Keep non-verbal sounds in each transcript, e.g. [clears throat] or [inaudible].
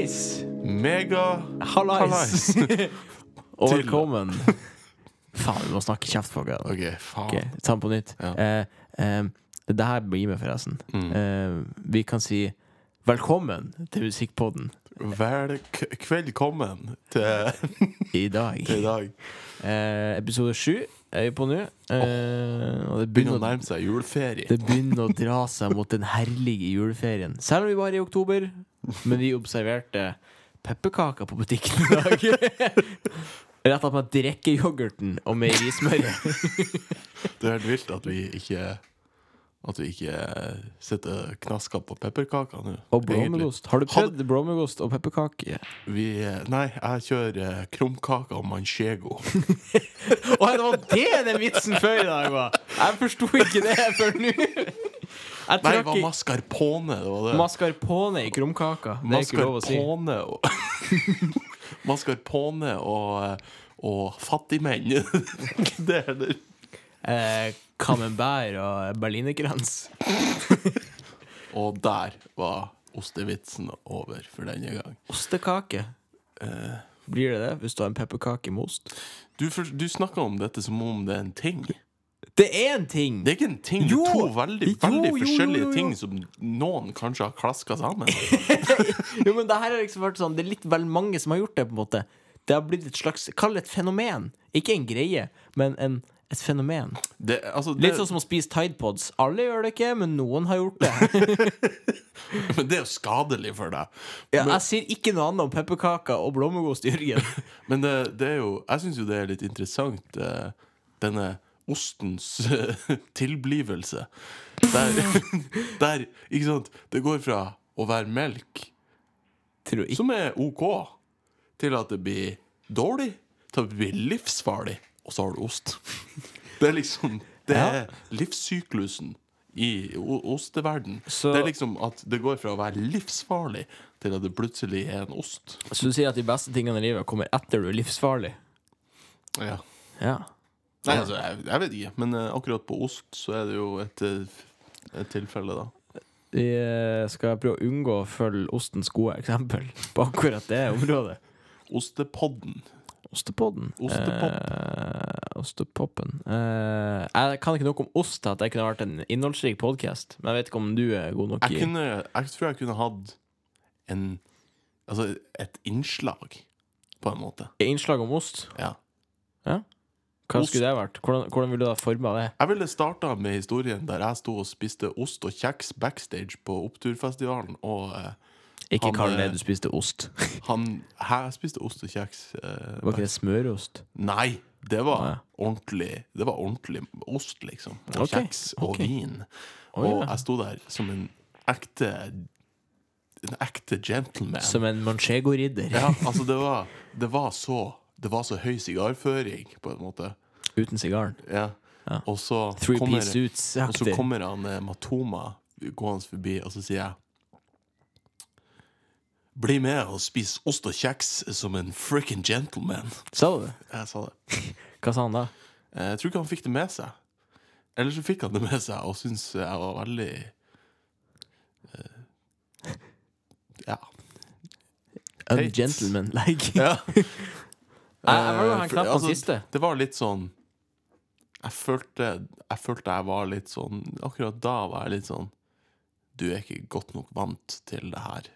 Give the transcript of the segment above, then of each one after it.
Hallais! Mega Hallais! [laughs] Og velkommen. [laughs] Faen, vi må snakke kjeft på Okay, OK, faen. Ok, ta den på nytt. Ja. Eh, eh, det her blir med, forresten. Mm. Eh, vi kan si velkommen til Musikkpodden Vel, velkommen til, [laughs] i dag. til i dag. Eh, episode sju er vi på nå. Eh, og det Begynner begynner, å nærme seg juleferie. det begynner å dra seg mot den herlige juleferien. Selv om vi var i oktober. Men vi observerte pepperkaker på butikken i dag. [laughs] Rett at man drikker yoghurten og meierismøret. Det er helt vilt at vi ikke At vi ikke setter knasker på pepperkaker nå. Og blåmuggost. Har du prøvd blåmuggost og pepperkake? Vi, Nei, jeg kjører krumkaker og manchego. [laughs] Å, det var det den vitsen før i dag var! Jeg forsto ikke det før nå. Jeg Nei, det var mascarpone. Det var det. mascarpone i krumkaka. Det er ikke lov å si. Og [laughs] Mascarpone og, og fattigmenn. [laughs] det er det. Eh, Camembert og berlinerkrans. [laughs] Og der var ostevitsen over for denne gang. Ostekake. Eh, Blir det det hvis du har en pepperkake med ost? du, for, du snakker om dette som om det er en ting. Det er en ting! Det er ikke en ting, Jo! det er to veldig, veldig jo, jo, forskjellige ting som noen kanskje har klaska sammen. [laughs] Jo, men det her har liksom vært sånn Det er litt vel mange som har gjort det, på en måte. Det har blitt et slags Kall det et fenomen. Ikke en greie, men en, et fenomen. Det, altså, det, Litt sånn som å spise Tide Pods. Alle gjør det ikke, men noen har gjort det. [laughs] Men det er jo skadelig for deg. Ja, jeg sier ikke noe annet om pepperkaker og blåmuggost, Jørgen. [laughs] Men det, det er jo Jeg syns jo det er litt interessant, eh, denne ostens eh, [laughs] tilblivelse. Der, [laughs] der Ikke sant? Det går fra å være melk, som er OK, til at det blir dårlig, til at det blir livsfarlig, og så har du ost. [laughs] Det er liksom Det er livssyklusen i osteverden. Så- Det er liksom at det går fra å være livsfarlig til at det plutselig er en ost. Så du sier at de beste tingene i livet kommer etter du er livsfarlig? Ja. Ja. Nei, altså, jeg, jeg vet ikke, men eh, akkurat på ost så er det jo et, eh, et tilfelle, da. Jeg eh, skal prøve å unngå å følge ostens gode eksempel [laughs] på akkurat det området. Ostepodden. Ostepodden. Ostepop. Eh, ostepoppen. Eh, jeg kan ikke noe om ost til at det kunne vært en innholdsrik podkast. Men jeg vet ikke om du er god nok Jeg, i kunne, jeg tror jeg kunne hatt en Altså et innslag, på en måte. innslag om ost. Ja. Hva skulle det vært? Hvordan, hvordan ville du da forma det? Jeg ville starta med historien der jeg sto og spiste ost og kjeks backstage på Oppturfestivalen, og eh, Ikke Han, kall det eh, du spiste ost. [laughs] han Hæ, jeg spiste ost og kjeks. eh, Var ikke det smørost? Nei, det var ordentlig Det var ordentlig ost, liksom. Og okay. kjeks og okay. vin. Og ja. jeg sto der som en ekte En ekte gentleman. Som en manchego-ridder. Ja, [laughs] altså, det var, det var så Det var så høy sigarføring, på en måte. Uten sigaren. Ja. Ja. Og så Three kommer, piece og så kommer han eh, Matoma gående forbi, og så sier jeg Bli med og spis ost og kjeks som en frikken gentleman. Sa du det? Jeg sa det. [laughs] Hva sa han da? Eh, Jeg tror ikke han fikk det med seg. Eller så fikk han det med seg og syntes jeg var veldig uh, Ja. [laughs] Ungentleman-like. ja. [laughs] Jeg, jeg var jo han Eh, knapt altså, siste. Det var litt sånn jeg følte, jeg følte jeg var litt sånn Akkurat da var jeg litt sånn Du er ikke godt nok vant til det her.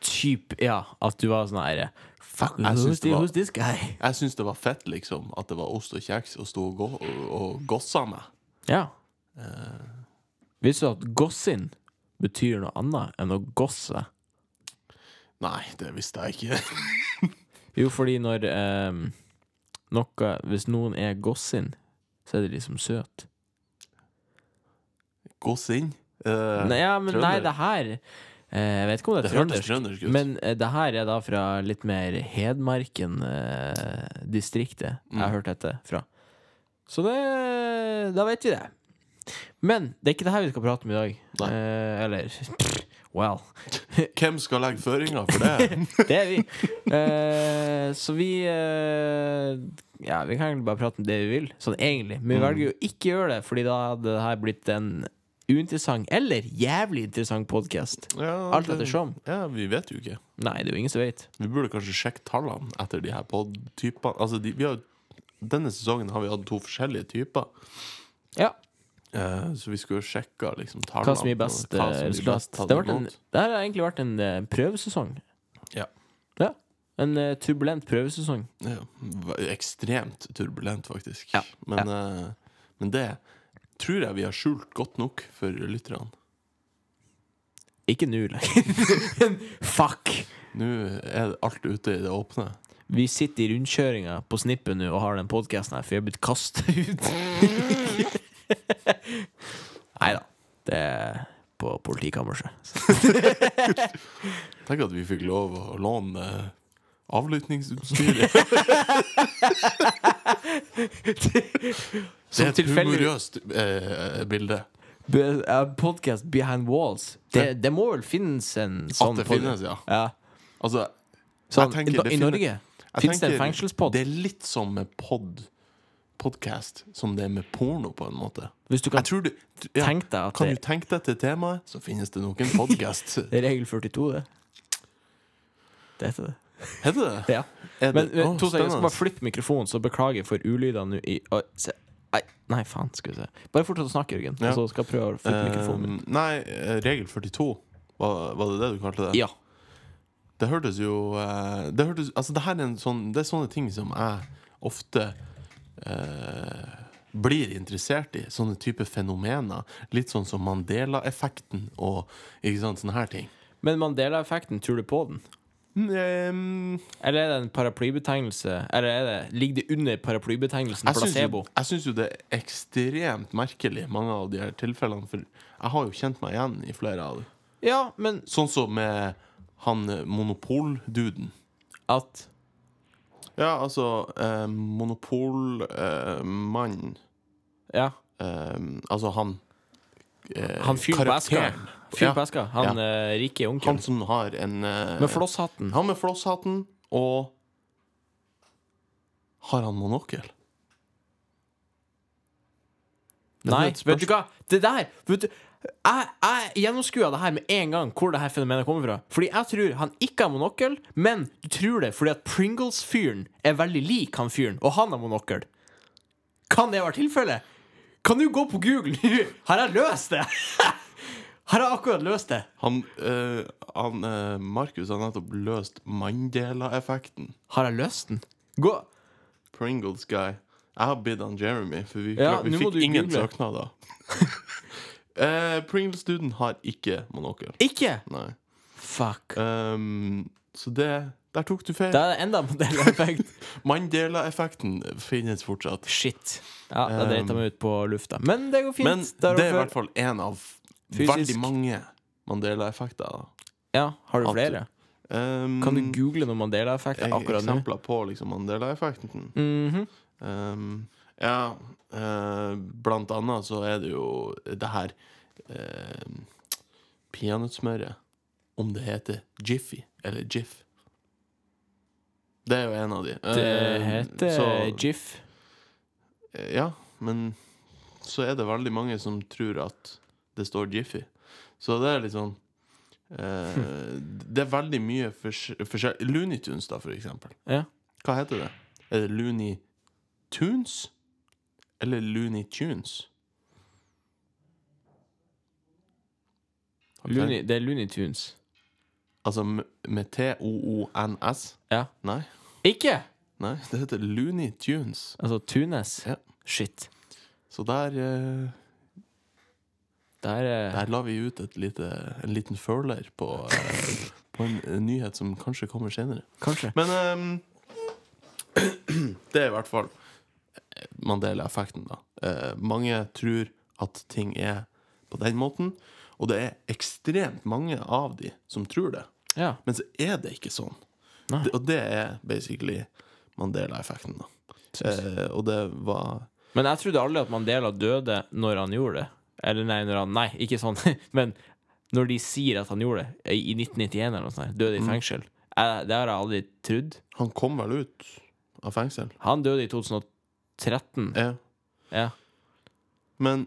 Typ, ja. At du var sånn her Fuck, Jeg- syns det var- who's this guy? Jeg syns det var fett, liksom, at det var ost og kjeks og sto og, go og, og gossa meg. Ja. Uh, Visste du at gossin betyr noe annet enn å gosse? Nei, det visste jeg ikke. [laughs] Jo, fordi når ehm, noe Hvis noen er gossin, så er det liksom søt. Gossin? Eh, Nei, ja, men nei, det her eh, Jeg vet ikke om det det er hørtes trøndersk. trøndersk. Men eh, det her er da fra litt mer Hedmarken-distriktet jeg har Mm. hørt dette fra. Så det Da vet vi det. Men det er ikke det her vi skal prate om i dag. Eh, eller [laughs] Well. [laughs] Hvem skal legge føringer for det? [laughs] Det er vi. Eh, så vi eh, Ja, vi kan egentlig bare prate om det vi vil, sånn egentlig. Men vi Mm. velger jo ikke å gjøre det, Fordi da hadde det her blitt en uinteressant eller jævlig interessant podkast. Ja, Alt det- ettersom. Ja, vi vet jo ikke. Nei, det er jo ingen som vet. Vi burde kanskje sjekke tallene etter de her pod-typene. Altså, de, vi har, denne sesongen har vi hatt to forskjellige typer. Ja. Eh, så vi skulle jo sjekka liksom, tallene. Hva som gir best hva eh, som gir resultat. best Det, har vært en, det her har egentlig vært en eh, prøvesesong. Ja. Ja. En eh, turbulent prøvesesong. Ja, ekstremt turbulent, faktisk. Ja, Men, eh, men det tror jeg vi har skjult godt nok for lytterne. Ikke nå lenger. [laughs] Fuck! Nå er alt ute i det åpne. Vi sitter i rundkjøringa på snippet nå og har den podkasten her, for vi har blitt kasta ut. [laughs] [laughs] Nei da. Det er på politikammerset. [laughs] Tenk at vi fikk lov å låne avlyttingsutstyret. [laughs] Det er et tilfeldig humorøst eh, bilde. Podkast behind walls. Det, det må vel finnes en sånn det pod- finnes, ja. Ja. Altså, Sånn, tenker i, det I finnes- Norge jeg finnes det en tenker fengselspod. Det er litt som med pod podcast som det er med porno, på en måte. Hvis du kan du ja, tenke deg Kan det, du tenke deg til temaet, så finnes det nok en podcast. [laughs] det er regel 42, det. Det heter det. Heter det? Ja. Er Men det? eh, Å, to sekunder, jeg skal bare flytte mikrofonen, så beklager for ulydene i å, se. Nei, nei, faen, skal vi se. Bare fortsett å snakke, Jørgen. Ja. Og så skal jeg prøve å flytte mikrofonen min. Eh, nei, eh, regel 42. Var, var det det du kalte det? Ja. Det hørtes jo eh, Det hørtes Altså, det her er en sånn Det er sånne ting som jeg ofte eh, blir interessert i. Sånne type fenomener. Litt sånn som Mandela-effekten og ikke sant, sånne her ting. Men Mandela-effekten, tror du på den? Mm, Eller er det en paraplybetegnelse Eller er det, ligger det under paraplybetegnelsen jeg placebo? jo, jeg syns jo det er ekstremt merkelig, mange av de her tilfellene. For jeg har jo kjent meg igjen i flere av dem. Ja, men Sånn som med han eh, monopolduden. at Ja, altså eh, Monopolmannen Ja. eh, Altså han eh, Han fyren på eska. Fyren Ja, på eska. Han eh, rike Han som har en eh, Med flosshatten. Han med flosshatten, og Har han monokkel? Nei, vet du hva? Det der vet du, Jeg, jeg gjennomskua det her med en gang, hvor det her fenomenet kommer fra. Fordi jeg tror han ikke har monokkel, men du tror det fordi at Pringles-fyren er veldig lik han fyren, og han har monokkel. Kan det være tilfellet? Kan du gå på Google nå? Har jeg løst det? [laughs] Har jeg akkurat løst det? Han, øh, han øh, Markus har nettopp løst Mandela-effekten. Har jeg løst den? Gå Pringles guy. Jeg har bidd han Jeremy, for vi, Ja, vi fikk ingen google. søknader. [laughs] eh, Pringles-duden har ikke monokkel. Ikke! Nei. Fuck. Um, så det Der tok du feil. Da er det enda Mandela-effekt. [laughs] Mandela-effekten finnes fortsatt. Shit. Ja, da dreit jeg meg ut på lufta. Men det går fint. Men det er i hvert fall én av Fysisk. veldig mange Mandela-effekter. Ja, har du flere? Um, Kan du google noen Mandela-effekter ek- akkurat nå? Eksempler på liksom Mandela-effekten. Mhm. Um, ja, eh, blant annet så er det jo det her uh, peanøttsmøret. Om det heter Jiffy eller Jiff. Det er jo en av de. Det Eh, heter så- GIF. Eh, Ja, men så er det veldig mange som tror at det står Jiffy. Så det er litt sånn eh, Det er veldig mye forskjellig Looney Tunes, da, for eksempel. Ja. Hva heter det? Er det Looney Tunes? Eller Looney Tunes? Har du Looney, det er Looney Tunes. Altså med T-O-O-N-S? Ja. Nei. Ikke! Nei, det heter Looney Tunes. Altså Tunes. Ja. Shit. Så der eh, Der er Der la vi ut et lite, en liten føler på, eh, på en, en nyhet som kanskje kommer senere. Kanskje. Men ehm, [clears throat] det er i hvert fall Mandela-effekten, da. Eh, mange tror at ting er på den måten, og det er ekstremt mange av de som tror det. Ja. Men så er det ikke sånn. Det, og det er basically Mandela-effekten. Eh, og det var Men jeg trodde aldri at Mandela døde når han gjorde det. Eller nei, når han Nei, ikke sånn. [laughs] Men når de sier at han gjorde det, i i 1991 eller noe sånt, døde i Mm. fengsel. Jeg, det har jeg aldri trodd. Han kom vel ut av fengsel? Han døde i 2013. Ja. Ja. Men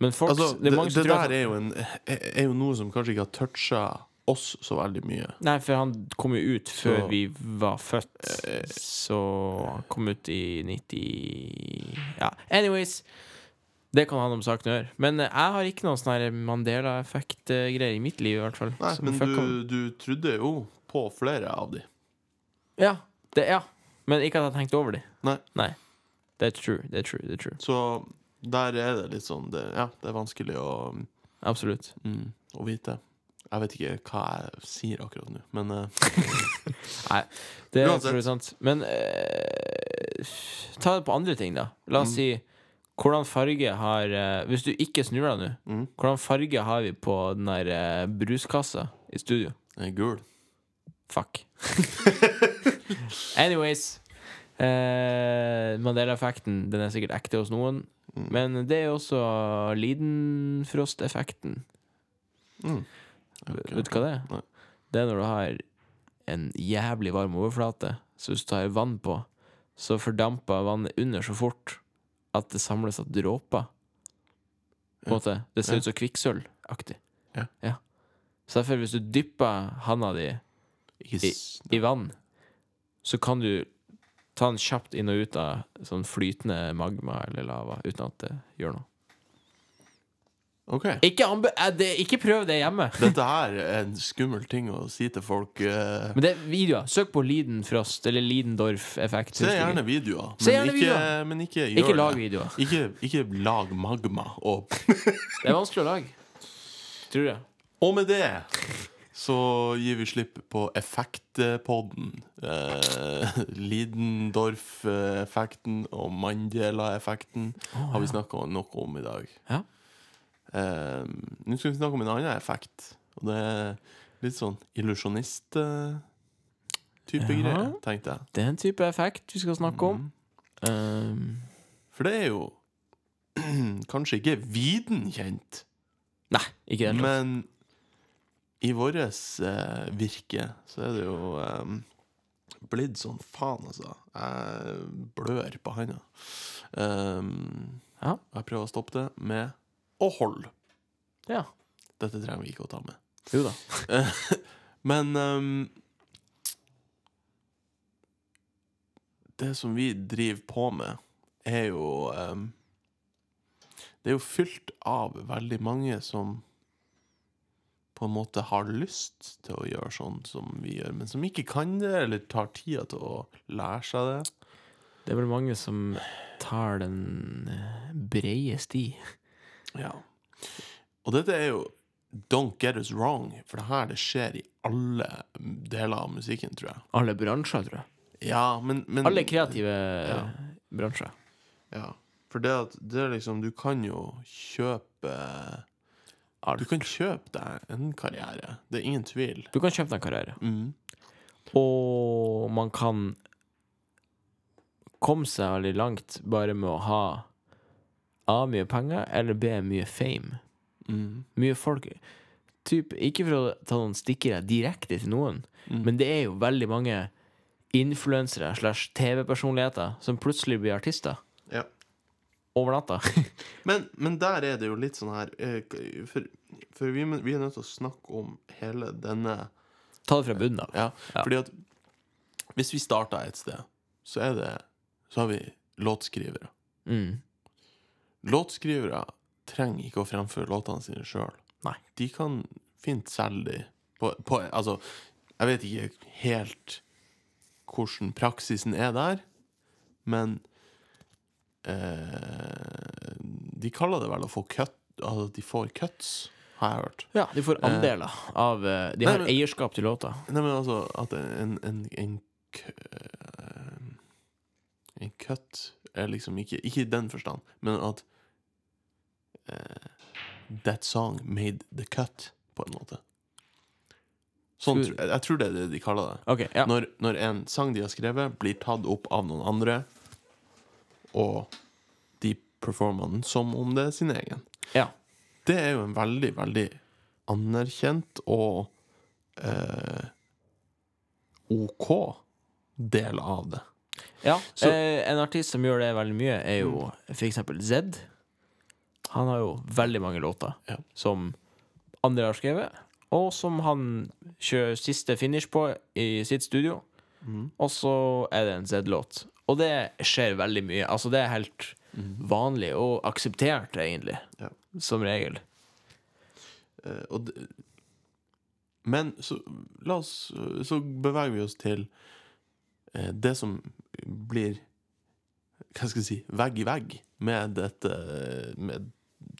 Men folk, Altså, det det, det der at er jo, en, er jo noe som kanskje ikke har toucha oss så veldig mye. Nei, for han kom jo ut før Så- vi var født. Så han kom ut i 90 Ja, anyways. Det kan han om saken å gjøre. Men eh, jeg har ikke noen sånn Mandela-effekt-greier i mitt liv, i hvert fall. Nei, men du, du trodde jo på flere av de. Ja, det, ja. Men ikke at jeg tenkte over de. Nei. Nei. That's true. Er true. Er true. Så der er det litt sånn det, Ja, det er vanskelig å, Absolutt. mm, å vite. Jeg vet ikke hva jeg sier akkurat nå, men eh, [laughs] Nei, det er Uansett. absolutt sant. Men eh, ta det på andre ting, da. La oss Mm. si hvordan farge har eh, Hvis du ikke snur deg nå, mm, hvordan farge har vi på den der eh, bruskassa i studio? jeg er gul. Fuck. [laughs] Anyways. Eh, Mandela-effekten Den er sikkert ekte hos noen. Mm. Men det er også Lidenfrost-effekten. Mm. Vet vet du hva det er? Nei. Det er når du har en jævlig varm overflate, så hvis du tar vann på, så fordamper vannet under så fort at det samles av dråper. På en Ja. måte. Det ser Ja. ut som kvikksølvaktig. Ja. Så derfor, hvis du dypper handa di I- i vann, så kan du ta den kjapt inn og ut av sånn flytende magma eller lava uten at det gjør noe. OK. Ikke, eh, det, ikke prøv det hjemme! [laughs] Dette her er en skummel ting å si til folk. Uh... Men det er videoer. Søk på Lidenfrost eller Lidendorf-effekt. se gjerne videoer, Se men, gjerne ikke, videoer. men ikke gjør Ikke lag videoer. Ikke, ikke lag magma. Og, [laughs] Det er vanskelig å lage. Tror jeg. og med det så gir vi slipp på effektpodden. Eh, Lidendorf-effekten og Mandela-effekten har vi snakka noe om i dag. Ja. Eh, Nå skal vi snakke om en annen effekt. Og det er litt sånn illusjonist-type Ja. greier, tenkte jeg. Det er en type effekt vi skal snakke om. Um, For det er jo [clears throat] kanskje ikke viden kjent, nei, ikke det. men i vårt eh, virke så er det jo eh, blitt sånn faen, altså. Jeg blør på handa. Um, Ja. Jeg prøver å stoppe det med å holde. Ja. Dette trenger vi ikke å ta med. Jo da. [laughs] Men ehm, Det som vi driver på med, er jo ehm, Det er jo fylt av veldig mange som på en måte har lyst til å gjøre sånn som vi gjør, men som ikke kan det, eller tar tida til å lære seg det. Det er vel mange som tar den eh, breie sti. Ja. Og dette er jo Don't get us wrong, for det her det skjer i alle deler av musikken, tror jeg. Alle bransjer, tror jeg. Ja, men, men Alle kreative Ja. bransjer. Ja. For det at det er liksom Du kan jo kjøpe Alt. Du kan kjøpe deg en karriere. Det er ingen tvil. Du kan kjøpe deg en karriere. Mm. Og man kan komme seg veldig langt bare med å ha A. Mye penger, eller B. Mye fame. Mm. Mye folk typ, Ikke for å ta noen stikkere direkte til noen, Mm. men det er jo veldig mange influensere slash TV-personligheter som plutselig blir artister. Over natta. [laughs] Men, men der er det jo litt sånn her eh, For, for vi, vi er nødt til å snakke om hele denne Ta det fra bunnen av. Ja, Ja. fordi at hvis vi starter et sted, så er det Så har vi låtskrivere. Mm. Låtskrivere trenger ikke å fremføre låtene sine sjøl. De kan fint selge de på, på Altså, jeg vet ikke helt hvordan praksisen er der, men eh, De kaller det vel å få cut Altså at de får cuts, har jeg hørt. Ja, de får andeler av De De Nei, har men- eierskap til låta. Nei, men altså at en, en, en, kø- en cut er liksom ikke Ikke i den forstand, men at eh, That song made the cut, på en måte. Sånn, jeg, jeg tror det er det de kaller det. OK. Ja. Når, når en sang de har skrevet, blir tatt opp av noen andre, og de performer den som om det er sin egen. ja. Det er jo en veldig, veldig anerkjent og eh, OK del av det. Ja, Så- eh, en artist som gjør det veldig mye, er jo for eksempel Zed. Han har jo veldig mange låter Ja. som andre har skrevet, og som han kjører siste finish på i sitt studio. Mm. Og så er det en Z-låt. Og det skjer veldig mye. Altså, det er helt vanlig og akseptert, egentlig. Ja. Som regel. Uh, og det, men så la oss Så beveger vi oss til uh, det som blir Hva skal jeg si vegg i vegg med dette Med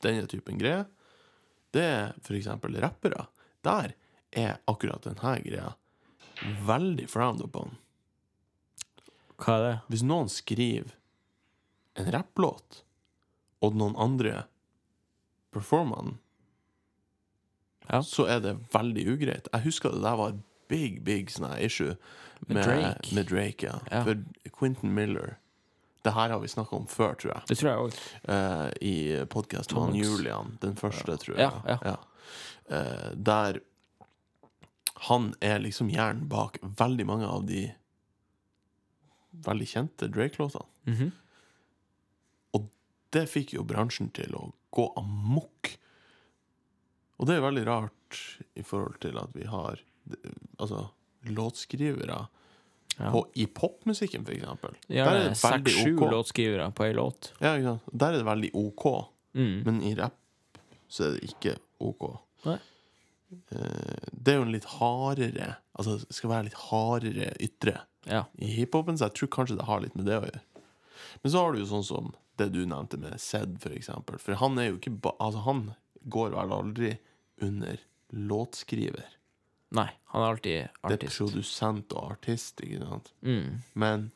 denne typen greier. Det er eksempel rappere. Der er akkurat denne greia veldig frowned upon. Hva er det? Hvis noen skriver en rapplåt, og noen andre performer den, Ja. så er det veldig ugreit. Jeg husker det der var et big, big sånn issue Med Drake. Med Drake ja. Ja. For Quentin Miller Det her har vi snakka om før, tror jeg. Det tror jeg også. Uh, I podkasten med. Julian, den første, tror jeg. Ja, ja. Eh, der han er liksom hjernen bak veldig mange av de veldig kjente Drake-låtene. Og Det fikk jo bransjen til å gå amok. Og det er veldig rart i forhold til at vi har altså, låtskrivere Ja. på, i popmusikken, for eksempel. Ja, Der er det seks-sju OK. låtskrivere på ei låt. Ja? Der er det veldig OK, Mm. men i rapp så er det ikke OK. Nei. Eh, Det er jo en litt hardere Altså, det skal være litt hardere ytre Ja. i hiphopen, så jeg tror kanskje det har litt med det å gjøre. Men så har du jo sånn som det du nevnte med Zed, for eksempel. For han er jo ikke ba Altså, han går vel aldri under låtskriver. Nei, han er alltid artist. Det er produsent og artist, ikke sant. Mm. Men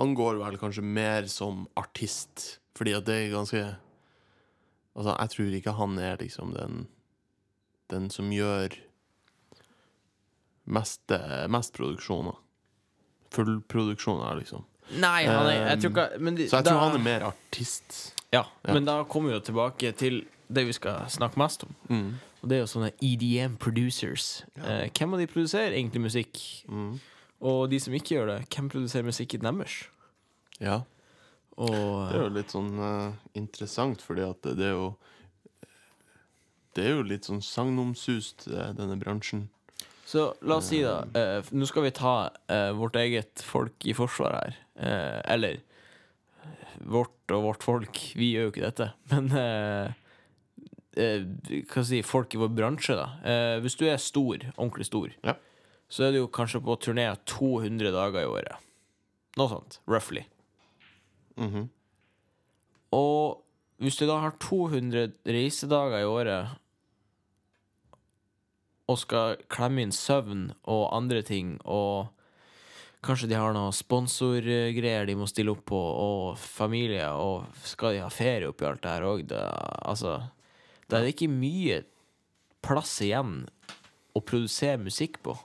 han går vel kanskje mer som artist, fordi at det er ganske Altså, jeg tror ikke han er liksom den Den som gjør mest, mest produksjoner. Fullproduksjoner, liksom. Nei, han er, jeg tror ikke men de- Så jeg da- tror han er mer artist. Ja, Ja. men da kommer vi jo tilbake til det vi skal snakke mest om. Mm. Og det er jo sånne EDM producers. Eh, hvem av de produserer egentlig musikk? Mm. Og de som ikke gjør det, hvem produserer musikken deres? Ja. Og Det er jo litt sånn uh, interessant, fordi at det, det er jo Det er jo litt sånn sagnomsust, eh, denne bransjen. Så la oss si, da eh, Nå skal vi ta eh, vårt eget folk i forsvar her. Eh, eller vårt og vårt folk. Vi gjør jo ikke dette. [laughs] Men eh, eh, hva si, folk i vår bransje, da. Eh, hvis du er stor, ordentlig stor, Ja. så er du jo kanskje på turné 200 dager i året. Noe sånt. Roughly. Mhm. Og hvis du da har 200 reisedager i året og skal klemme inn søvn og andre ting, og kanskje de har noen sponsorgreier de må stille opp på, og familie, og skal de ha ferie oppi alt det her òg, altså Da er det ikke mye plass igjen å produsere musikk på.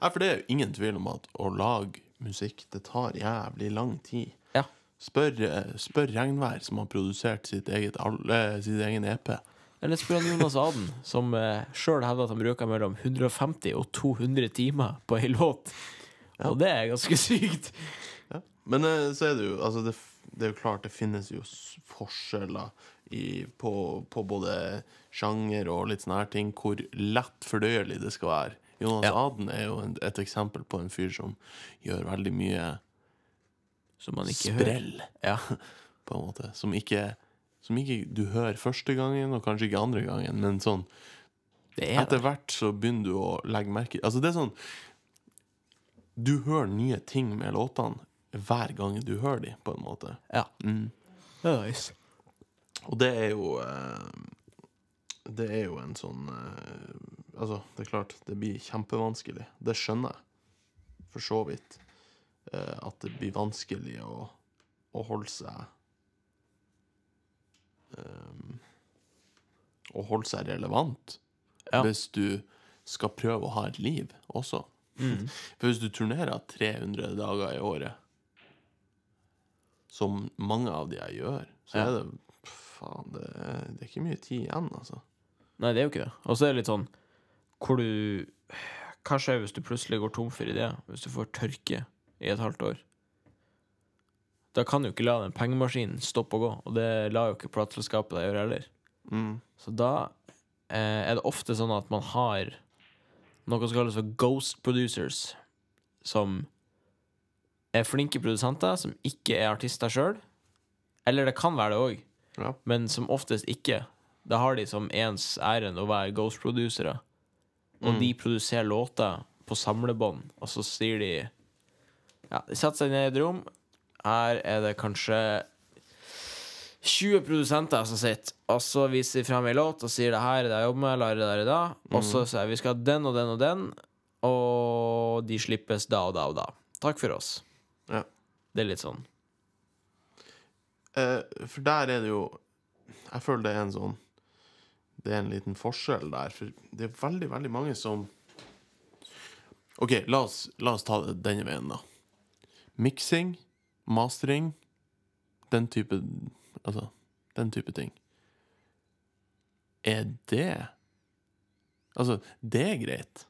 Nei, for det er jo ingen tvil om at å lage musikk, det tar jævlig lang tid. Ja. Spør, eh, spør Regnvær, som har produsert sitt eget, eh, sitt egen EP. Eller spør han Jonas Aden, som eh, sjøl hevder at han bruker mellom 150 og 200 timer på ei låt. Og det er ganske sykt. Ja. Men eh, så er det jo altså det, det er jo klart det finnes jo s- forskjeller i, på, på både sjanger og litt sånne her ting, hvor lett fordøyelig det skal være. Jonas. Aden er jo en, et eksempel på en fyr som gjør veldig mye Som man ikke hører. sprell, [laughs] Ja. på en måte. Som ikke, som ikke du hører første gangen, og kanskje ikke andre gangen, men sånn Det er Etter det. hvert så begynner du å legge merke Altså det er sånn Du hører nye ting med låtene hver gang du hører dem, på en måte. Ja. Mm. Nice. Og det er jo eh, Det er jo en sånn eh, Altså, det er klart, det blir kjempevanskelig. Det skjønner jeg for så vidt. eh, at det blir vanskelig å, å holde seg Å holde seg relevant Ja. hvis du skal prøve å ha et liv også. Mm. For hvis du turnerer 300 dager i året, som mange av de jeg gjør, så Ja. er det Faen, det det er ikke mye tid igjen, altså. Nei, det er jo ikke det. Og så er det litt sånn hvor du Hva skjer hvis du plutselig går tom for ideer? Hvis du får tørke i et halvt år? Da kan du ikke la den pengemaskinen stoppe å gå, og det lar jo ikke plateselskapet deg gjøre heller. Mm. Så da eh, er det ofte sånn at man har noe som kalles for ghost producers, som er flinke produsenter som ikke er artister sjøl. Eller det kan være det òg, Ja. men som oftest ikke. Da har de som ens ærend å være ghost-producere. Og Mm. de produserer låter på samlebånd, og så sier de Ja, de setter seg ned i et rom. Her er det kanskje 20 produsenter som sitter, og så viser de frem ei låt og sier det her er det jeg jobber med, eller er det der er da. Og så sier jeg vi skal ha den og den og den, og de slippes da og da og da. Takk for oss. Ja. Det er litt sånn. Eh, for der er det jo Jeg føler det er en sånn Det er en liten forskjell der, for det er veldig, veldig mange som OK, la oss, la oss ta det denne veien, da. Miksing, mastering, den type Altså, den type ting. Er det Altså, det er greit,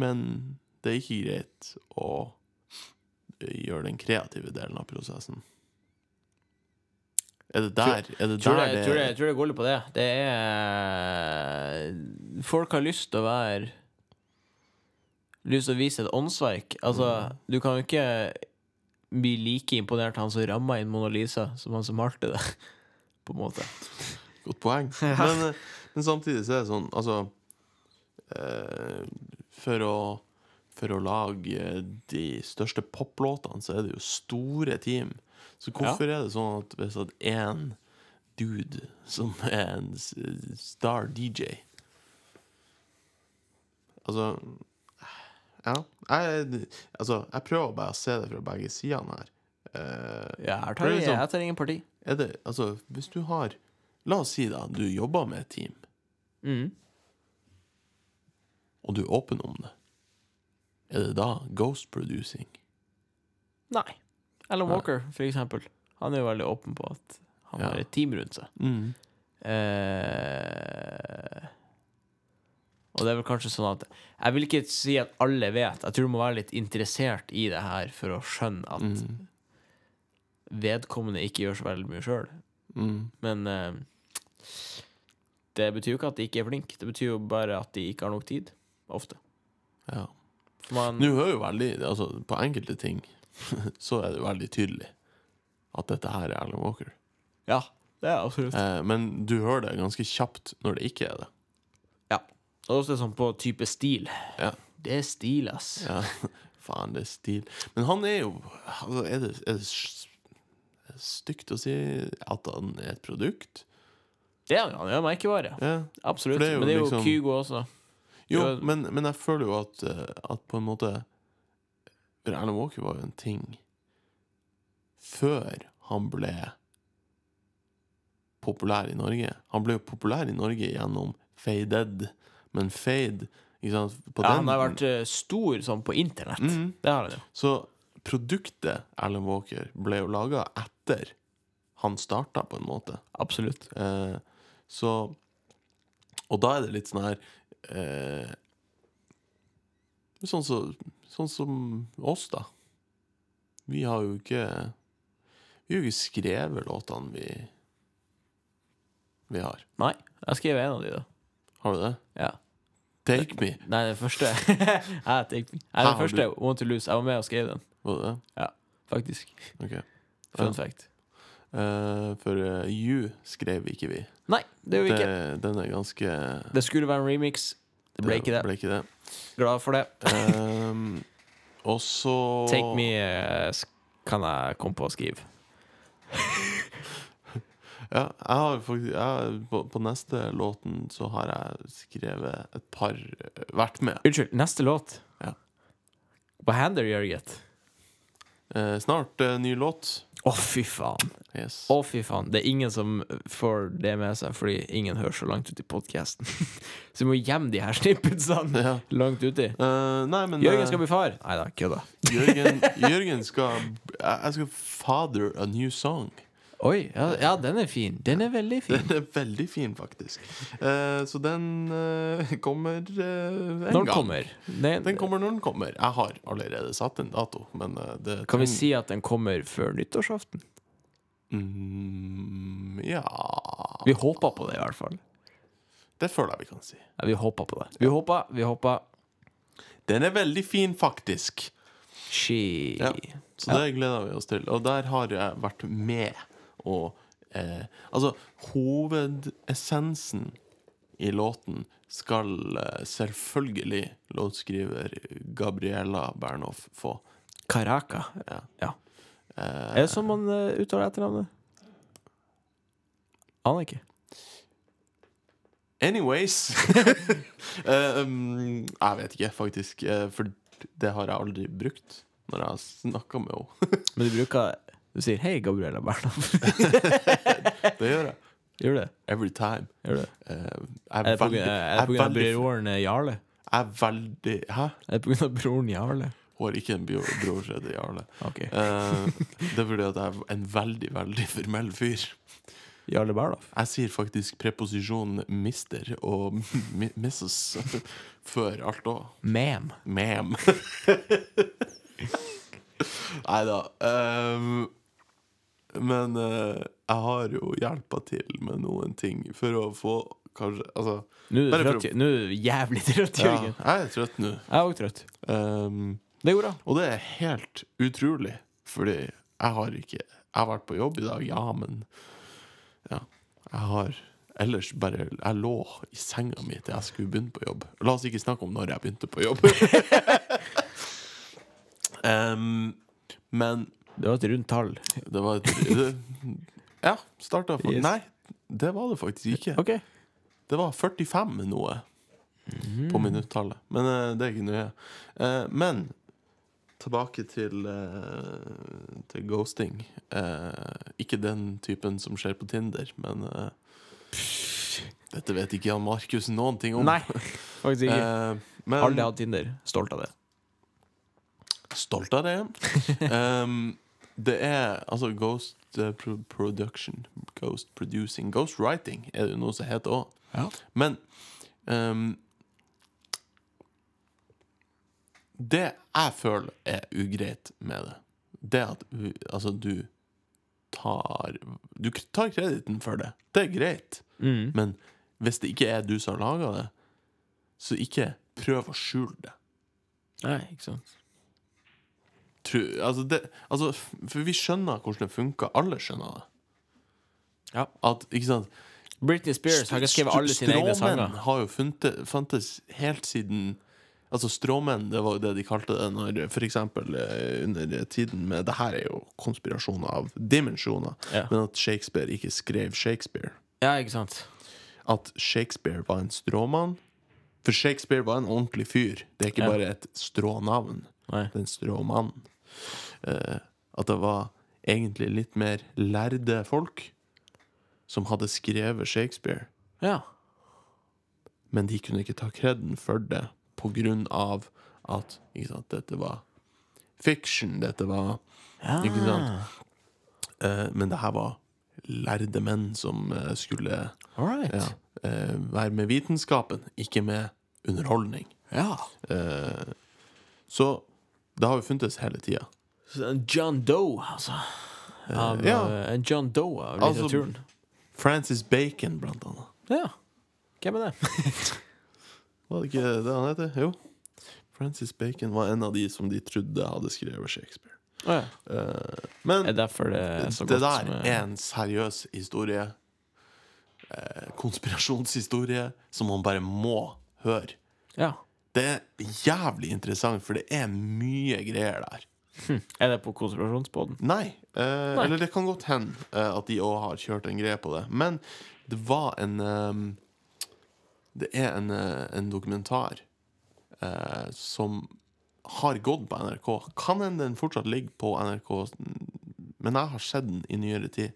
men det er ikke greit å gjøre den kreative delen av prosessen. Er det der, er det Tror der jeg, det tror, det, tror det går litt på det. Det er Folk har lyst til å være Lyst til å vise et åndsverk. Altså, du kan jo ikke bli like imponert han som ramma inn Mona Lisa, som han som malte det. [laughs] På en måte. Godt poeng. [laughs] Men, eh, men samtidig så er det sånn, altså eh, For å for å lage de største poplåtene, så er det jo store team. Så hvorfor er det sånn at hvis at én dude som er en star DJ Altså Ja. Jeg, altså, jeg prøver bare å se det fra begge sidene her. Eh, Ja, her tar jeg, liksom- jeg tar ingen parti. er det Altså, hvis du har La oss si da, du jobber med et team, Mm. og du er åpen om det. Er det da ghost producing? Nei. Alan Nei. Walker, for eksempel. Han er jo veldig åpen på at han Ja. har et team rundt seg. Mm. Eh, og det er vel kanskje sånn at Jeg vil ikke si at alle vet. Jeg tror du må være litt interessert i det her for å skjønne at Mm. vedkommende ikke gjør så veldig mye sjøl. Mm. Men eh, det betyr jo ikke at de ikke er flinke. Det betyr jo bare at de ikke har nok tid. Ofte. Ja. Man, Nå hører jo veldig Altså, på enkelte ting [laughs] så er det jo veldig tydelig at dette her er Alan Walker. ja, det er absolutt. Eh, men du hører det ganske kjapt når det ikke er det. Og også sånn på type stil. Ja. Det er stil, ass. Ja, [laughs] faen, det er stil. Men han er jo altså, Er det, er det stygt å si at han er et produkt? Det er han. Han er merkevare. Ja. Absolutt. Det jo Men det er jo liksom- Kygo også. Jo, jo men, men jeg føler jo at, eh, at på en måte Erlend Walker var jo en ting før han ble populær i Norge. Han ble jo populær i Norge gjennom Faded, men Fade ikke sant? På Ja, den- han har vært uh, stor sånn på internett. Mm. Det har han jo. Så produktet Alan Walker ble jo laga etter han starta, på en måte. Absolutt. Eh, så Og da er det litt sånn her eh, sånn, så, sånn som oss, da. Vi har jo ikke Vi har jo ikke skrevet låtene vi Vi har. Nei, jeg skrev en av de, da. Har du det? Ja. Take Me. Nei, den første [laughs] ja, take me. Nei, den første første, Want to Lose. Jeg var med og skrev den, Var det det? faktisk. Ok. Fun Ja. fact. Uh, for uh, You skrev ikke vi. Nei, det gjorde vi ikke. Den er ganske Det skulle være en remix. Det ble ikke det. Ble ikke det. Glad for det. um, og så Take Me eh, kan jeg komme på å skrive. Ja, jeg har faktisk jeg, på, på neste låten så har jeg skrevet et par eh, Vært med. Unnskyld, neste låt. Ja. Hva hender Jørget? Eh, snart eh, ny låt. Å, fy faen. Yes. Å, fy faen. Det er ingen som får det med seg, fordi ingen hører så langt ut i podkasten. [laughs] så vi må gjemme de her snippetsene Ja. langt uti. Uh, nei, men Jørgen eh, skal bli far. Nei da, kødda. Jørgen, [laughs] Jørgen skal jeg skal father a new song. Oi, ja, ja, den er fin. Den er veldig fin. Den er veldig fin, faktisk. Eh, så den eh, kommer eh, en Når den gang. kommer. Den, Den kommer når den kommer. Jeg har allerede satt en dato, men eh, det kan vi si at den kommer før nyttårsaften? Mm, ja Vi håper på det, i hvert fall. Det føler jeg vi kan si. Ja, vi håper på det. Vi håper, vi håper. Den er veldig fin, faktisk. She. Ja. Så det gleder vi oss til. Og der har jeg vært med og eh, Altså, hovedessensen i låten skal eh, selvfølgelig låtskriver Gabriella Bernhoff få. Caraca Ja. Ja. Eh, Er det sånn man uh, uttaler etternavnet? Aner ikke. Anyways [laughs] um, Jeg vet ikke, faktisk. eh, for det har jeg aldri brukt når jeg har snakka med henne. [laughs] Men du bruker Du sier 'hei, Gabriella Bernhoft'. [laughs] det gjør jeg. Gjør det? Every time. Gjør det? Uh, Er det veldig, er det av broren eh, Jarle? jeg er veldig Hæ? Er det av broren Jarle? Hun har ikke en bror som heter Jarle. Okay. Uh, det er fordi at jeg er en veldig, veldig formell fyr. Jarle Bernhoft? Jeg sier faktisk preposisjonen mister og [laughs] mi misses før alt òg. Mem. Mem. [laughs] Nei da. ehm, men uh, jeg har jo hjelpa til med noen ting for å få kanskje Altså, Nå er du trøtt, å... nå er du jævlig [laughs] trøtt, ja, Jørgen. jeg er trøtt nå. Jeg er òg trøtt. Um, Det går bra. og det er helt utrolig, fordi jeg har ikke Jeg har vært på jobb i dag, ja, men Ja. Jeg har ellers bare Jeg lå i senga mi til jeg skulle begynne på jobb. La oss ikke snakke om når jeg begynte på jobb. um, [laughs] men Det var et rundt tall. det var et det, Ja, starta for Yes. Nei, det var det faktisk ikke. Okay. Det var 45 med noe Mhm. på minuttallet. Men uh, det er ikke nøye. Uh, men tilbake til, uh, til ghosting. Ikke den typen som skjer på Tinder, men Dette vet ikke Jan Markus noen ting om. Nei, faktisk ikke. Men Aldri hatt Tinder. Stolt av det. stolt av det. um, [laughs] det er altså Ghost eh, Production. Ghost Producing. Ghost Writing er det jo noe som heter òg. Ja. Men um, Det jeg føler er ugreit med det, det er at altså, du tar Du tar krediten for det. Det er greit. Mm. Men hvis det ikke er du som har laga det, så ikke prøv å skjule det. Nei, ikke sant. Altså det altså, for vi skjønner hvordan det funker. Alle skjønner det. Ja. At, ikke sant Britney Spears har ikke skrevet alle sine egne sanger. Stråmenn har jo funnet, fantes helt siden Altså Stråmenn, det var jo det de kalte det når for eksempel eh, under tiden med Det her er jo konspirasjoner av dimensjoner. Ja. Men at Shakespeare ikke skrev Shakespeare. Ja, ikke sant. At Shakespeare var en stråmann. For Shakespeare var en ordentlig fyr. Det er ikke Ja. bare et strånavn. Nei. Det er en stråmann. Eh, at det var egentlig litt mer lærde folk som hadde skrevet Shakespeare. Ja. Men de kunne ikke ta kreden for det på grunn av at ikke sant, dette var fiction, dette var ja. Ikke sant? eh, Men det her var lærde menn som eh, skulle All right. ja, eh, være med vitenskapen, ikke med underholdning. Ja. Eh, så det har jo funtes hele tida. En John Doe, altså. Av, ja. eh, En John Doe av Altså- litteraturen. Francis Bacon, blant annet. Ja. Hvem er det? [laughs] Var det ikke det han heter? Jo. Francis Bacon var en av de som de trodde hadde skrevet Shakespeare. Oh, ja. uh, men det det det der er en seriøs historie. Uh, konspirasjonshistorie som man bare må høre. Ja. Det er jævlig interessant, for det er mye greier der. Er det på konspirasjonsbåten? Nei. Eh, Nei. Eller det kan godt hende eh, at de òg har kjørt en greie på det. Men det var en um, Det er en, eh, en dokumentar eh, som har gått på NRK. Kan hende den fortsatt ligger på NRK, men jeg har sett den i nyere tid.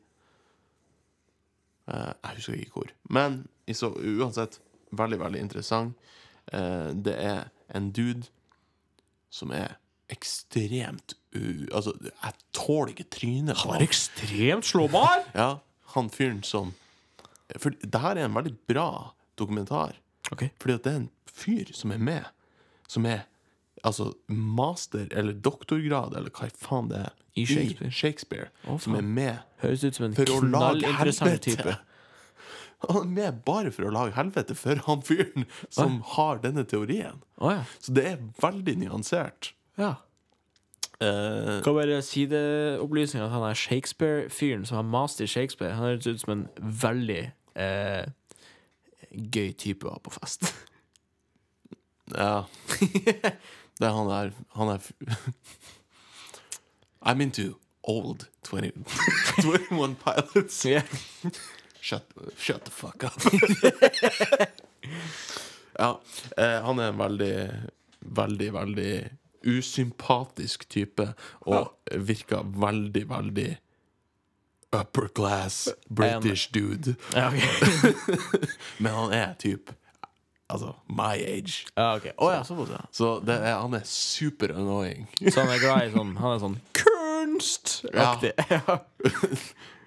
Eh, jeg husker ikke hvor. Men i så, uansett, veldig, veldig interessant. Eh, det er en dude som er ekstremt u... Altså, jeg tåler ikke trynet han. ekstremt slåbar! [laughs] Ja, han fyren som For det her er en veldig bra dokumentar. Okay. Fordi at det er en fyr som er med, som er Altså master- eller doktorgrad, eller hva faen det er, I Shakespeare. Shakespeare oh, som er med Høres ut som en knallinteressant type. [laughs] Han er med bare for å lage helvete for han fyren som har denne teorien. Ja. Så det er veldig nyansert. ja. Uh, Kan bare sideopplysning at han er Shakespeare-fyren som har master i Shakespeare. Han høres ut som en veldig uh, gøy type å ha på fest. [laughs] ja. Det er han der Han er [laughs] I'm into old 20, 21 pilots. Shut, shut the fuck up. [laughs] ja, eh, han er en veldig, veldig, veldig usympatisk type, og virker veldig, veldig upper class British dude. Ja, okay. [laughs] Men han er typ Altså my age. Ja, okay. oh, ja, så, ja. Så det er, han er super annoying. Så han er glad i sånn Han er sånn kunst-aktig. [laughs] Ja.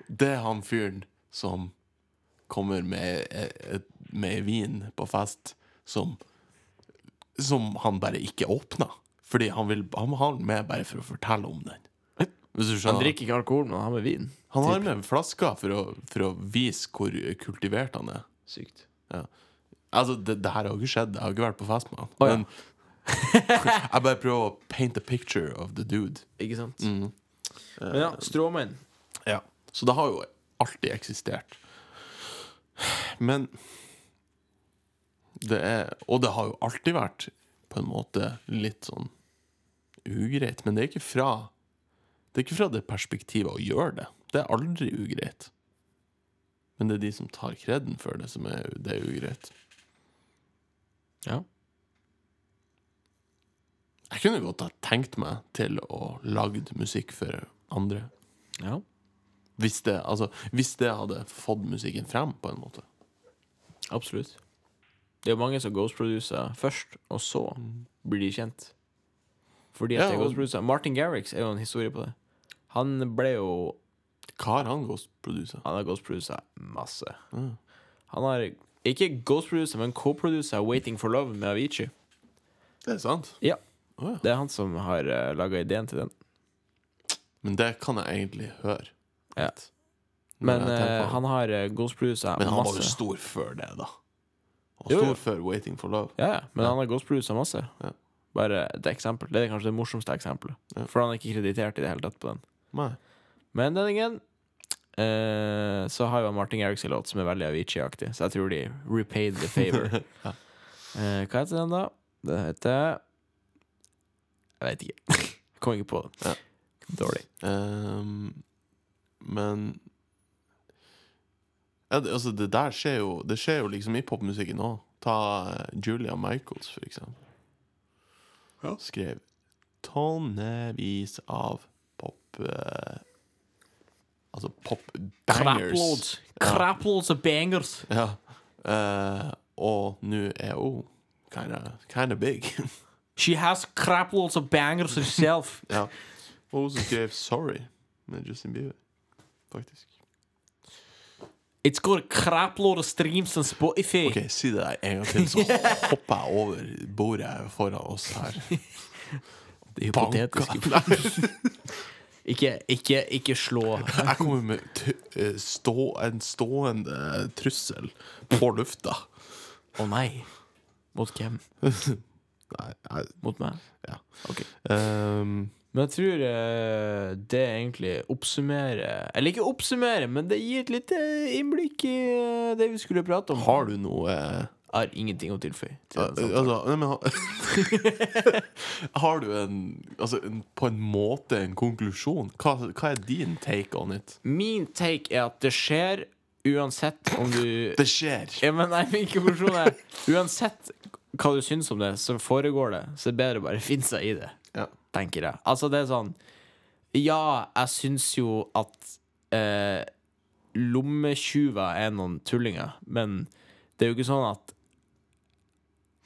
Det er han fyren som kommer med, eh, med vin på fest som Som han bare ikke åpner. Fordi han vil Han har den med bare for å fortelle om den. Han drikker ikke alkohol, men han har med vin. Han har med flasker for å, for å vise hvor kultivert han er. Sykt. Altså, det, det her har jo ikke skjedd. Jeg har ikke vært på fest med han. Oh, ja. Men [laughs] jeg bare prøver å paint a picture of the dude. Ikke sant? Mm. Men ja, stråmenn. Ja. Så det har jo alltid eksistert. Men det er Og det har jo alltid vært på en måte litt sånn ugreit. Men det er ikke fra Det er ikke fra det perspektivet å gjøre det. Det er aldri ugreit. Men det er de som tar kreden for det, som er, det er ugreit. Ja. Jeg kunne godt ha tenkt meg til å lagd musikk for andre. ja. Hvis det, altså, hvis det hadde fått musikken frem, på en måte. Absolutt. Det er jo mange som ghostproducer først, og så blir de kjent. Fordi at Ja, og- ghostproducer. Martin Garrix er jo en historie på det. Han ble jo Hva har han ghostproducer? Han har ghostproducer masse. Mm. Han har ikke ghostproducer, men co-producer Waiting for Love med Avicii. Det er sant. Ja. Oh, ja. Det er han som har uh, laga ideen til den. Men det kan jeg egentlig høre. Ja. Men eh, han har uh, ghostproducer Men han var jo stor før det, da. Han Jo, jo. stor før 'Waiting for Love'. Ja, ja, men han har ghostproducer masse. Ja. Bare et eksempel. Det er kanskje det morsomste eksempelet. Ja. For han er ikke kreditert i det hele tatt på den. Nei. Men den igjen eh, Så har jo Martin Garrix en låt som er veldig Avicii-aktig, så jeg tror de repaid the favor. [laughs] Eh, hva heter den, da? Det heter Jeg vet ikke. [laughs] Kom ikke på det. Ja. Dårlig. Ehm, men ja, det, altså, det der skjer jo Det skjer jo liksom i popmusikken òg. Ta eh, Julia Michaels, for eksempel. Ja. Skrev tonnevis av pop eh, Altså pop-bangers. Craploads. Ja. Craploads of bangers. Ja. Eh, og nå er hun kind of big. [laughs] She has craploads of bangers herself. ja. Og hun som skrev 'Sorry' med Justin Bieber, faktisk. It's got a crapload of streams on Spotify. Ok, Si det der en gang til, så hopper jeg over bordet foran oss her. [laughs] Det er hypotetisk. [laughs] ikke, ikke, ikke slå. Jeg kommer med eh, stå, en stående trussel på lufta. Å nei. Mot hvem? [laughs] Nei, jeg, Mot meg? Ja. Ok. ehm, Men jeg tror eh, det egentlig oppsummerer Eller ikke oppsummerer, men det gir et lite innblikk i eh, det vi skulle prate om. Har du noe eh, Jeg har ingenting å tilføye. Til. Altså, nei, men ha- [laughs] Har du en Altså en, på en måte en konklusjon? Hva, hva er din take on it? Min take er at det skjer uansett om du [laughs] Det skjer. Ja, men nei, min konklusjon er Uansett hva du syns om det, så foregår det. Så det er bedre å bare finne seg i det. Tenker jeg. Altså, det er sånn Ja, jeg syns jo at eh, lommetyver er noen tullinger, men det er jo ikke sånn at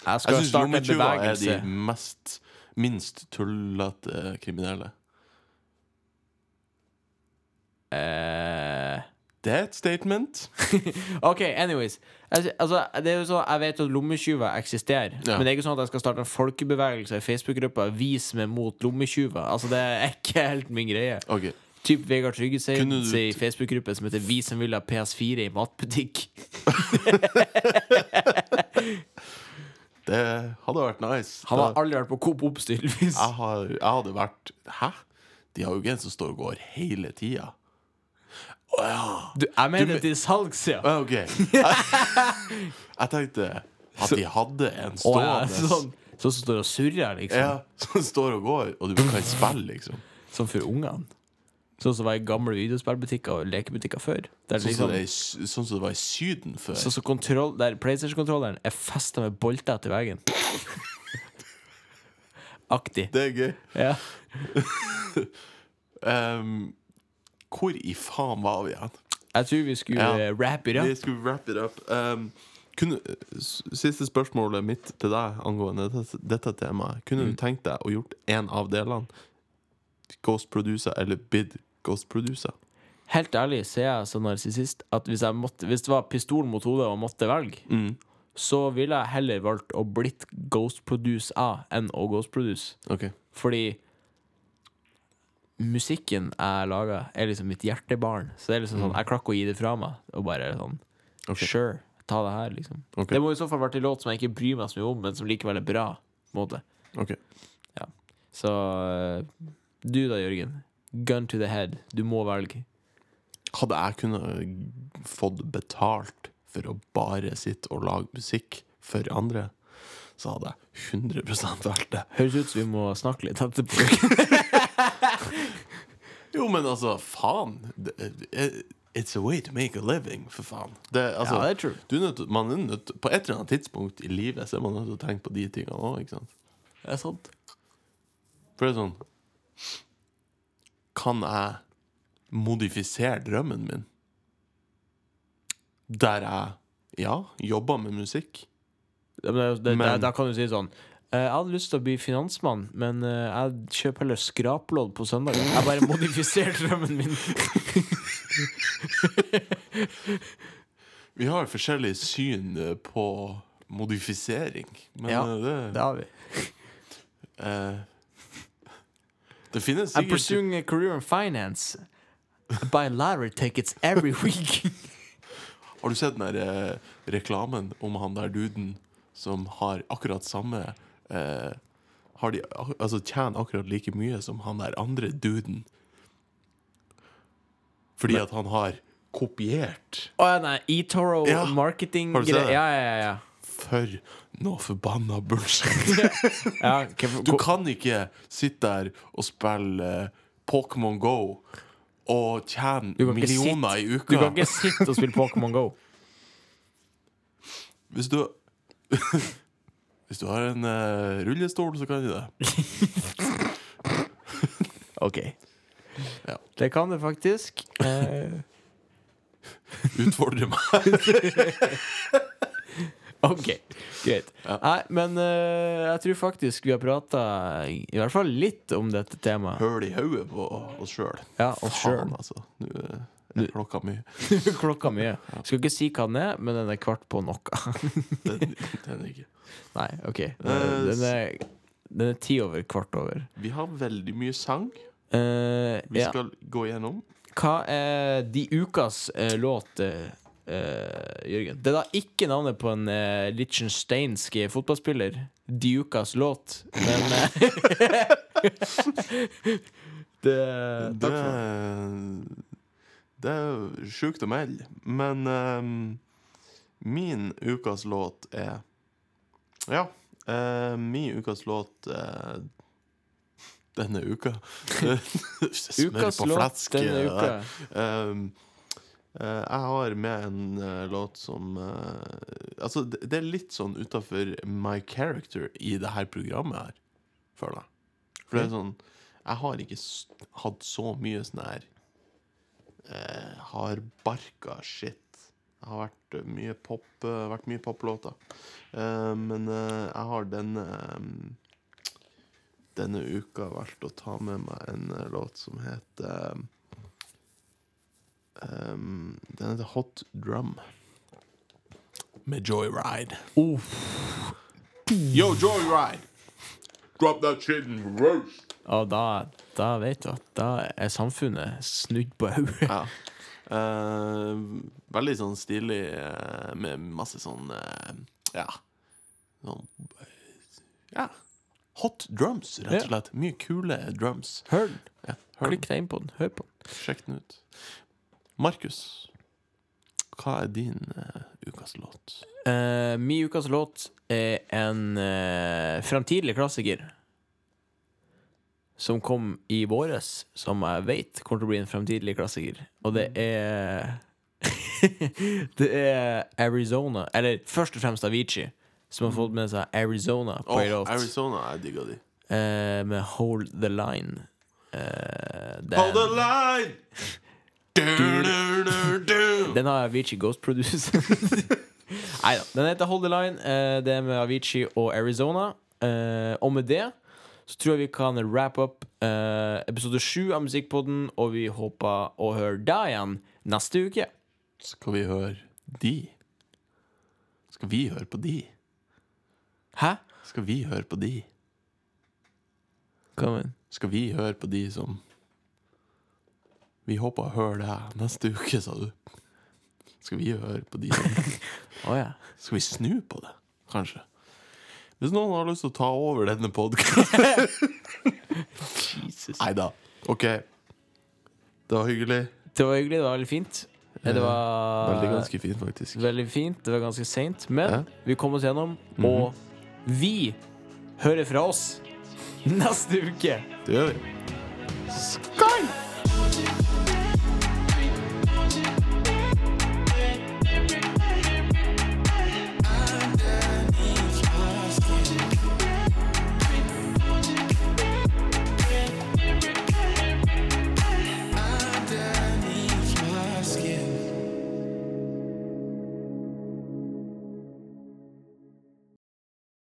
jeg Jeg skal jeg starte en lommetyver er de mest minst tullete kriminelle. Eh, Det er et statement. [laughs] OK, anyways. Altså, altså, det er jo sånn, Jeg vet at lommetyver eksisterer, Ja. men det er ikke sånn at jeg skal starte en folkebevegelse i Facebook-gruppa 'Vis meg mot lommetyver'. Altså, det er ikke helt min greie. Okay. Typ Vegard Tryggeseid sier i Facebook-gruppe som heter 'Vi som vil ha PS4 i matbutikk'. [laughs] Det hadde vært nice. Han har aldri vært på Coop Obs, tydeligvis. jeg, jeg hadde vært Hæ? De har jo ikke en som står og går hele tida. Å ja. Du, jeg mener til salgs, ja. Ja, OK. [laughs] Jeg tenkte at de hadde en stående ja. Sånn sånn som står og surrer, liksom. ja, [laughs] som står og går, og du kan spille, liksom. Sånn for ungene. Sånn som var i gamle videospillbutikker og lekebutikker før. Sånn som liksom, det, sånn det var i Syden før. sånn som kontroll, der PlayStation-kontrolleren er festa med bolter til veggen. [laughs] Aktig. Det er gøy. Ja. Ehm, hvor i faen var vi igjen? Jeg tror vi skulle Ja. eh, wrap it up. Vi skulle wrap it up. um, kunne, siste spørsmålet mitt til deg angående dette, dette temaet. Kunne Mm. du tenkt deg å gjort en av delene? Ghost producer eller bid Ghost producer? Helt ærlig så er jeg så narsissist at hvis, måtte, hvis det var pistol mot hodet og måtte velge, Mm. så ville jeg heller valgt å blitt Ghost Produce A enn å Ghost Produce. Okay. Fordi musikken jeg lager, er liksom mitt hjertebarn. Så det er liksom sånn, jeg klarer ikke å gi det fra meg. Og bare sånn okay. Sure, ta det her, liksom. Okay. Det må i så fall vært en låt som jeg ikke bryr meg så mye om, men som likevel er bra. Måte. ok Så eh, du da, Jørgen. Gun to the head. Du må velge. Hadde jeg kunnet fått betalt for å bare sitte og lage musikk for andre, så hadde jeg 100% valgt det. Høres ut som vi må snakke litt etterpå. [laughs] [laughs] Jo, men altså, faen. It's a way to make a living, for faen. Det, altså, ja, det er true. du er nødt, på et eller annet tidspunkt i livet Så er man nødt til å tenke på de tingene òg, ikke sant? Det er sant. For det er sånn Kan jeg modifisere drømmen min? Der jeg, ja, jobber med musikk? Men det, det, Men- Da kan du si sånn Jeg hadde lyst til å bli finansmann, men eh, jeg kjøper heller skraplodd på søndag. Jeg bare modifiserte drømmen min. [laughs] Vi har forskjellig syn eh, på modifisering, men Ja, eh, det, Det har vi. eh, det finnes I'm pursuing a career in finance. By lottery tickets every [laughs] week. Har du sett den der eh, reklamen om han der duden som har akkurat samme eh, har de, Altså tjener akkurat like mye som han der andre duden. Fordi at han har kopiert Å ja, nei. eToro Ja. marketing det? Ja, ja, ja. for noe forbanna bullshit. [laughs] Du kan ikke sitte der og spille Pokémon Go og tjene millioner sitte- i Du kan ikke sitte og spille Pokémon Go. Hvis du [laughs] Hvis du har en eh, rullestol, så kan du det. [laughs] OK. Ja. Det kan du faktisk. Eh, [laughs] Utfordre meg. [laughs] OK, greit. Ja. Nei, men eh, jeg tror faktisk vi har prata i hvert fall litt om dette temaet. Høl i hodet på oss sjøl. Ja, oss sjøl. Faen, altså. Nå eh, er klokka mye. [laughs] Klokka mye. Skal ikke si hva den er, men den er kvart på noe. [laughs] Den, den er ikke. Nei, OK. Eh, Den er, den er ti over kvart over. Vi har veldig mye sang uh, vi ja. skal gå gjennom. Hva er de ukas uh, låt, eh, eh, Jørgen? Det er da ikke navnet på en uh, liechtensteinsk fotballspiller. De ukas låt, men eh, [laughs] Det Det, Takk for det er sjukt å melde, men ehm, min ukas låt er Ja. eh, min ukas låt eh, denne uka [laughs] Smør Ukas på låt flesk. denne eh, uka. Um, eh, jeg har med en eh, låt som eh, Altså, det, det er litt sånn utafor my character i det her programmet her, føler jeg. For det er sånn Jeg har ikke hatt så mye sånn her uh, hardbarka shit. Det har vært eh, mye pop eh, vært mye poplåter. Eh, men eh, jeg har denne eh, denne uka valgt å ta med meg en eh, låt som heter Um, den heter Hot Drum. Med Joyride. Uff. Yo, Joyride! Drop that shit and roast. Og da, da vet du at da er samfunnet snudd på hodet. [laughs] Ja. Eh, veldig sånn stilig eh, med masse sånn eh, Ja. Sånn Ja. Hot drums, rett og Ja. slett. Mye kule drums. Hør den. Ja, hør den. Klikk deg inn på den. Hør på den. Sjekk den ut. Markus, hva er din uh, ukas låt? Uh, min ukas låt er en uh, framtidig klassiker. Som kom i våres, som jeg vet kommer til å bli en framtidig klassiker. Og det er [laughs] Det er Arizona, eller først og fremst Avicii, som har fått med seg Arizona på Åh. Arizona, jeg digger de. Uh, med Hold the Line. Eh, Hold the line! [laughs] Du, du, du, du. den har Avicii Ghost Produce. [laughs] Nei da. Den heter Hold the Line. Eh, det er med Avicii og Arizona. Eh, og med det så tror jeg vi kan wrap up eh, episode sju av Musikkpodden, og vi håper å høre deg igjen neste uke. Skal vi høre de? Skal vi høre på de? Hæ? Skal vi høre på de? Skal vi høre på de som Vi håper å høre deg neste uke, sa du. Skal vi høre på de [laughs] Å ja. Skal vi snu på det, kanskje? Hvis noen har lyst til å ta over denne podkasten Jesus. Nei da. OK. Det var hyggelig. Det var hyggelig. Det var veldig fint. Eh, Det var Veldig ganske fint, faktisk. Veldig fint. Det var ganske seint, men Ja. vi kom oss gjennom. Mhm. Og vi hører fra oss neste uke. Det gjør vi. Skål!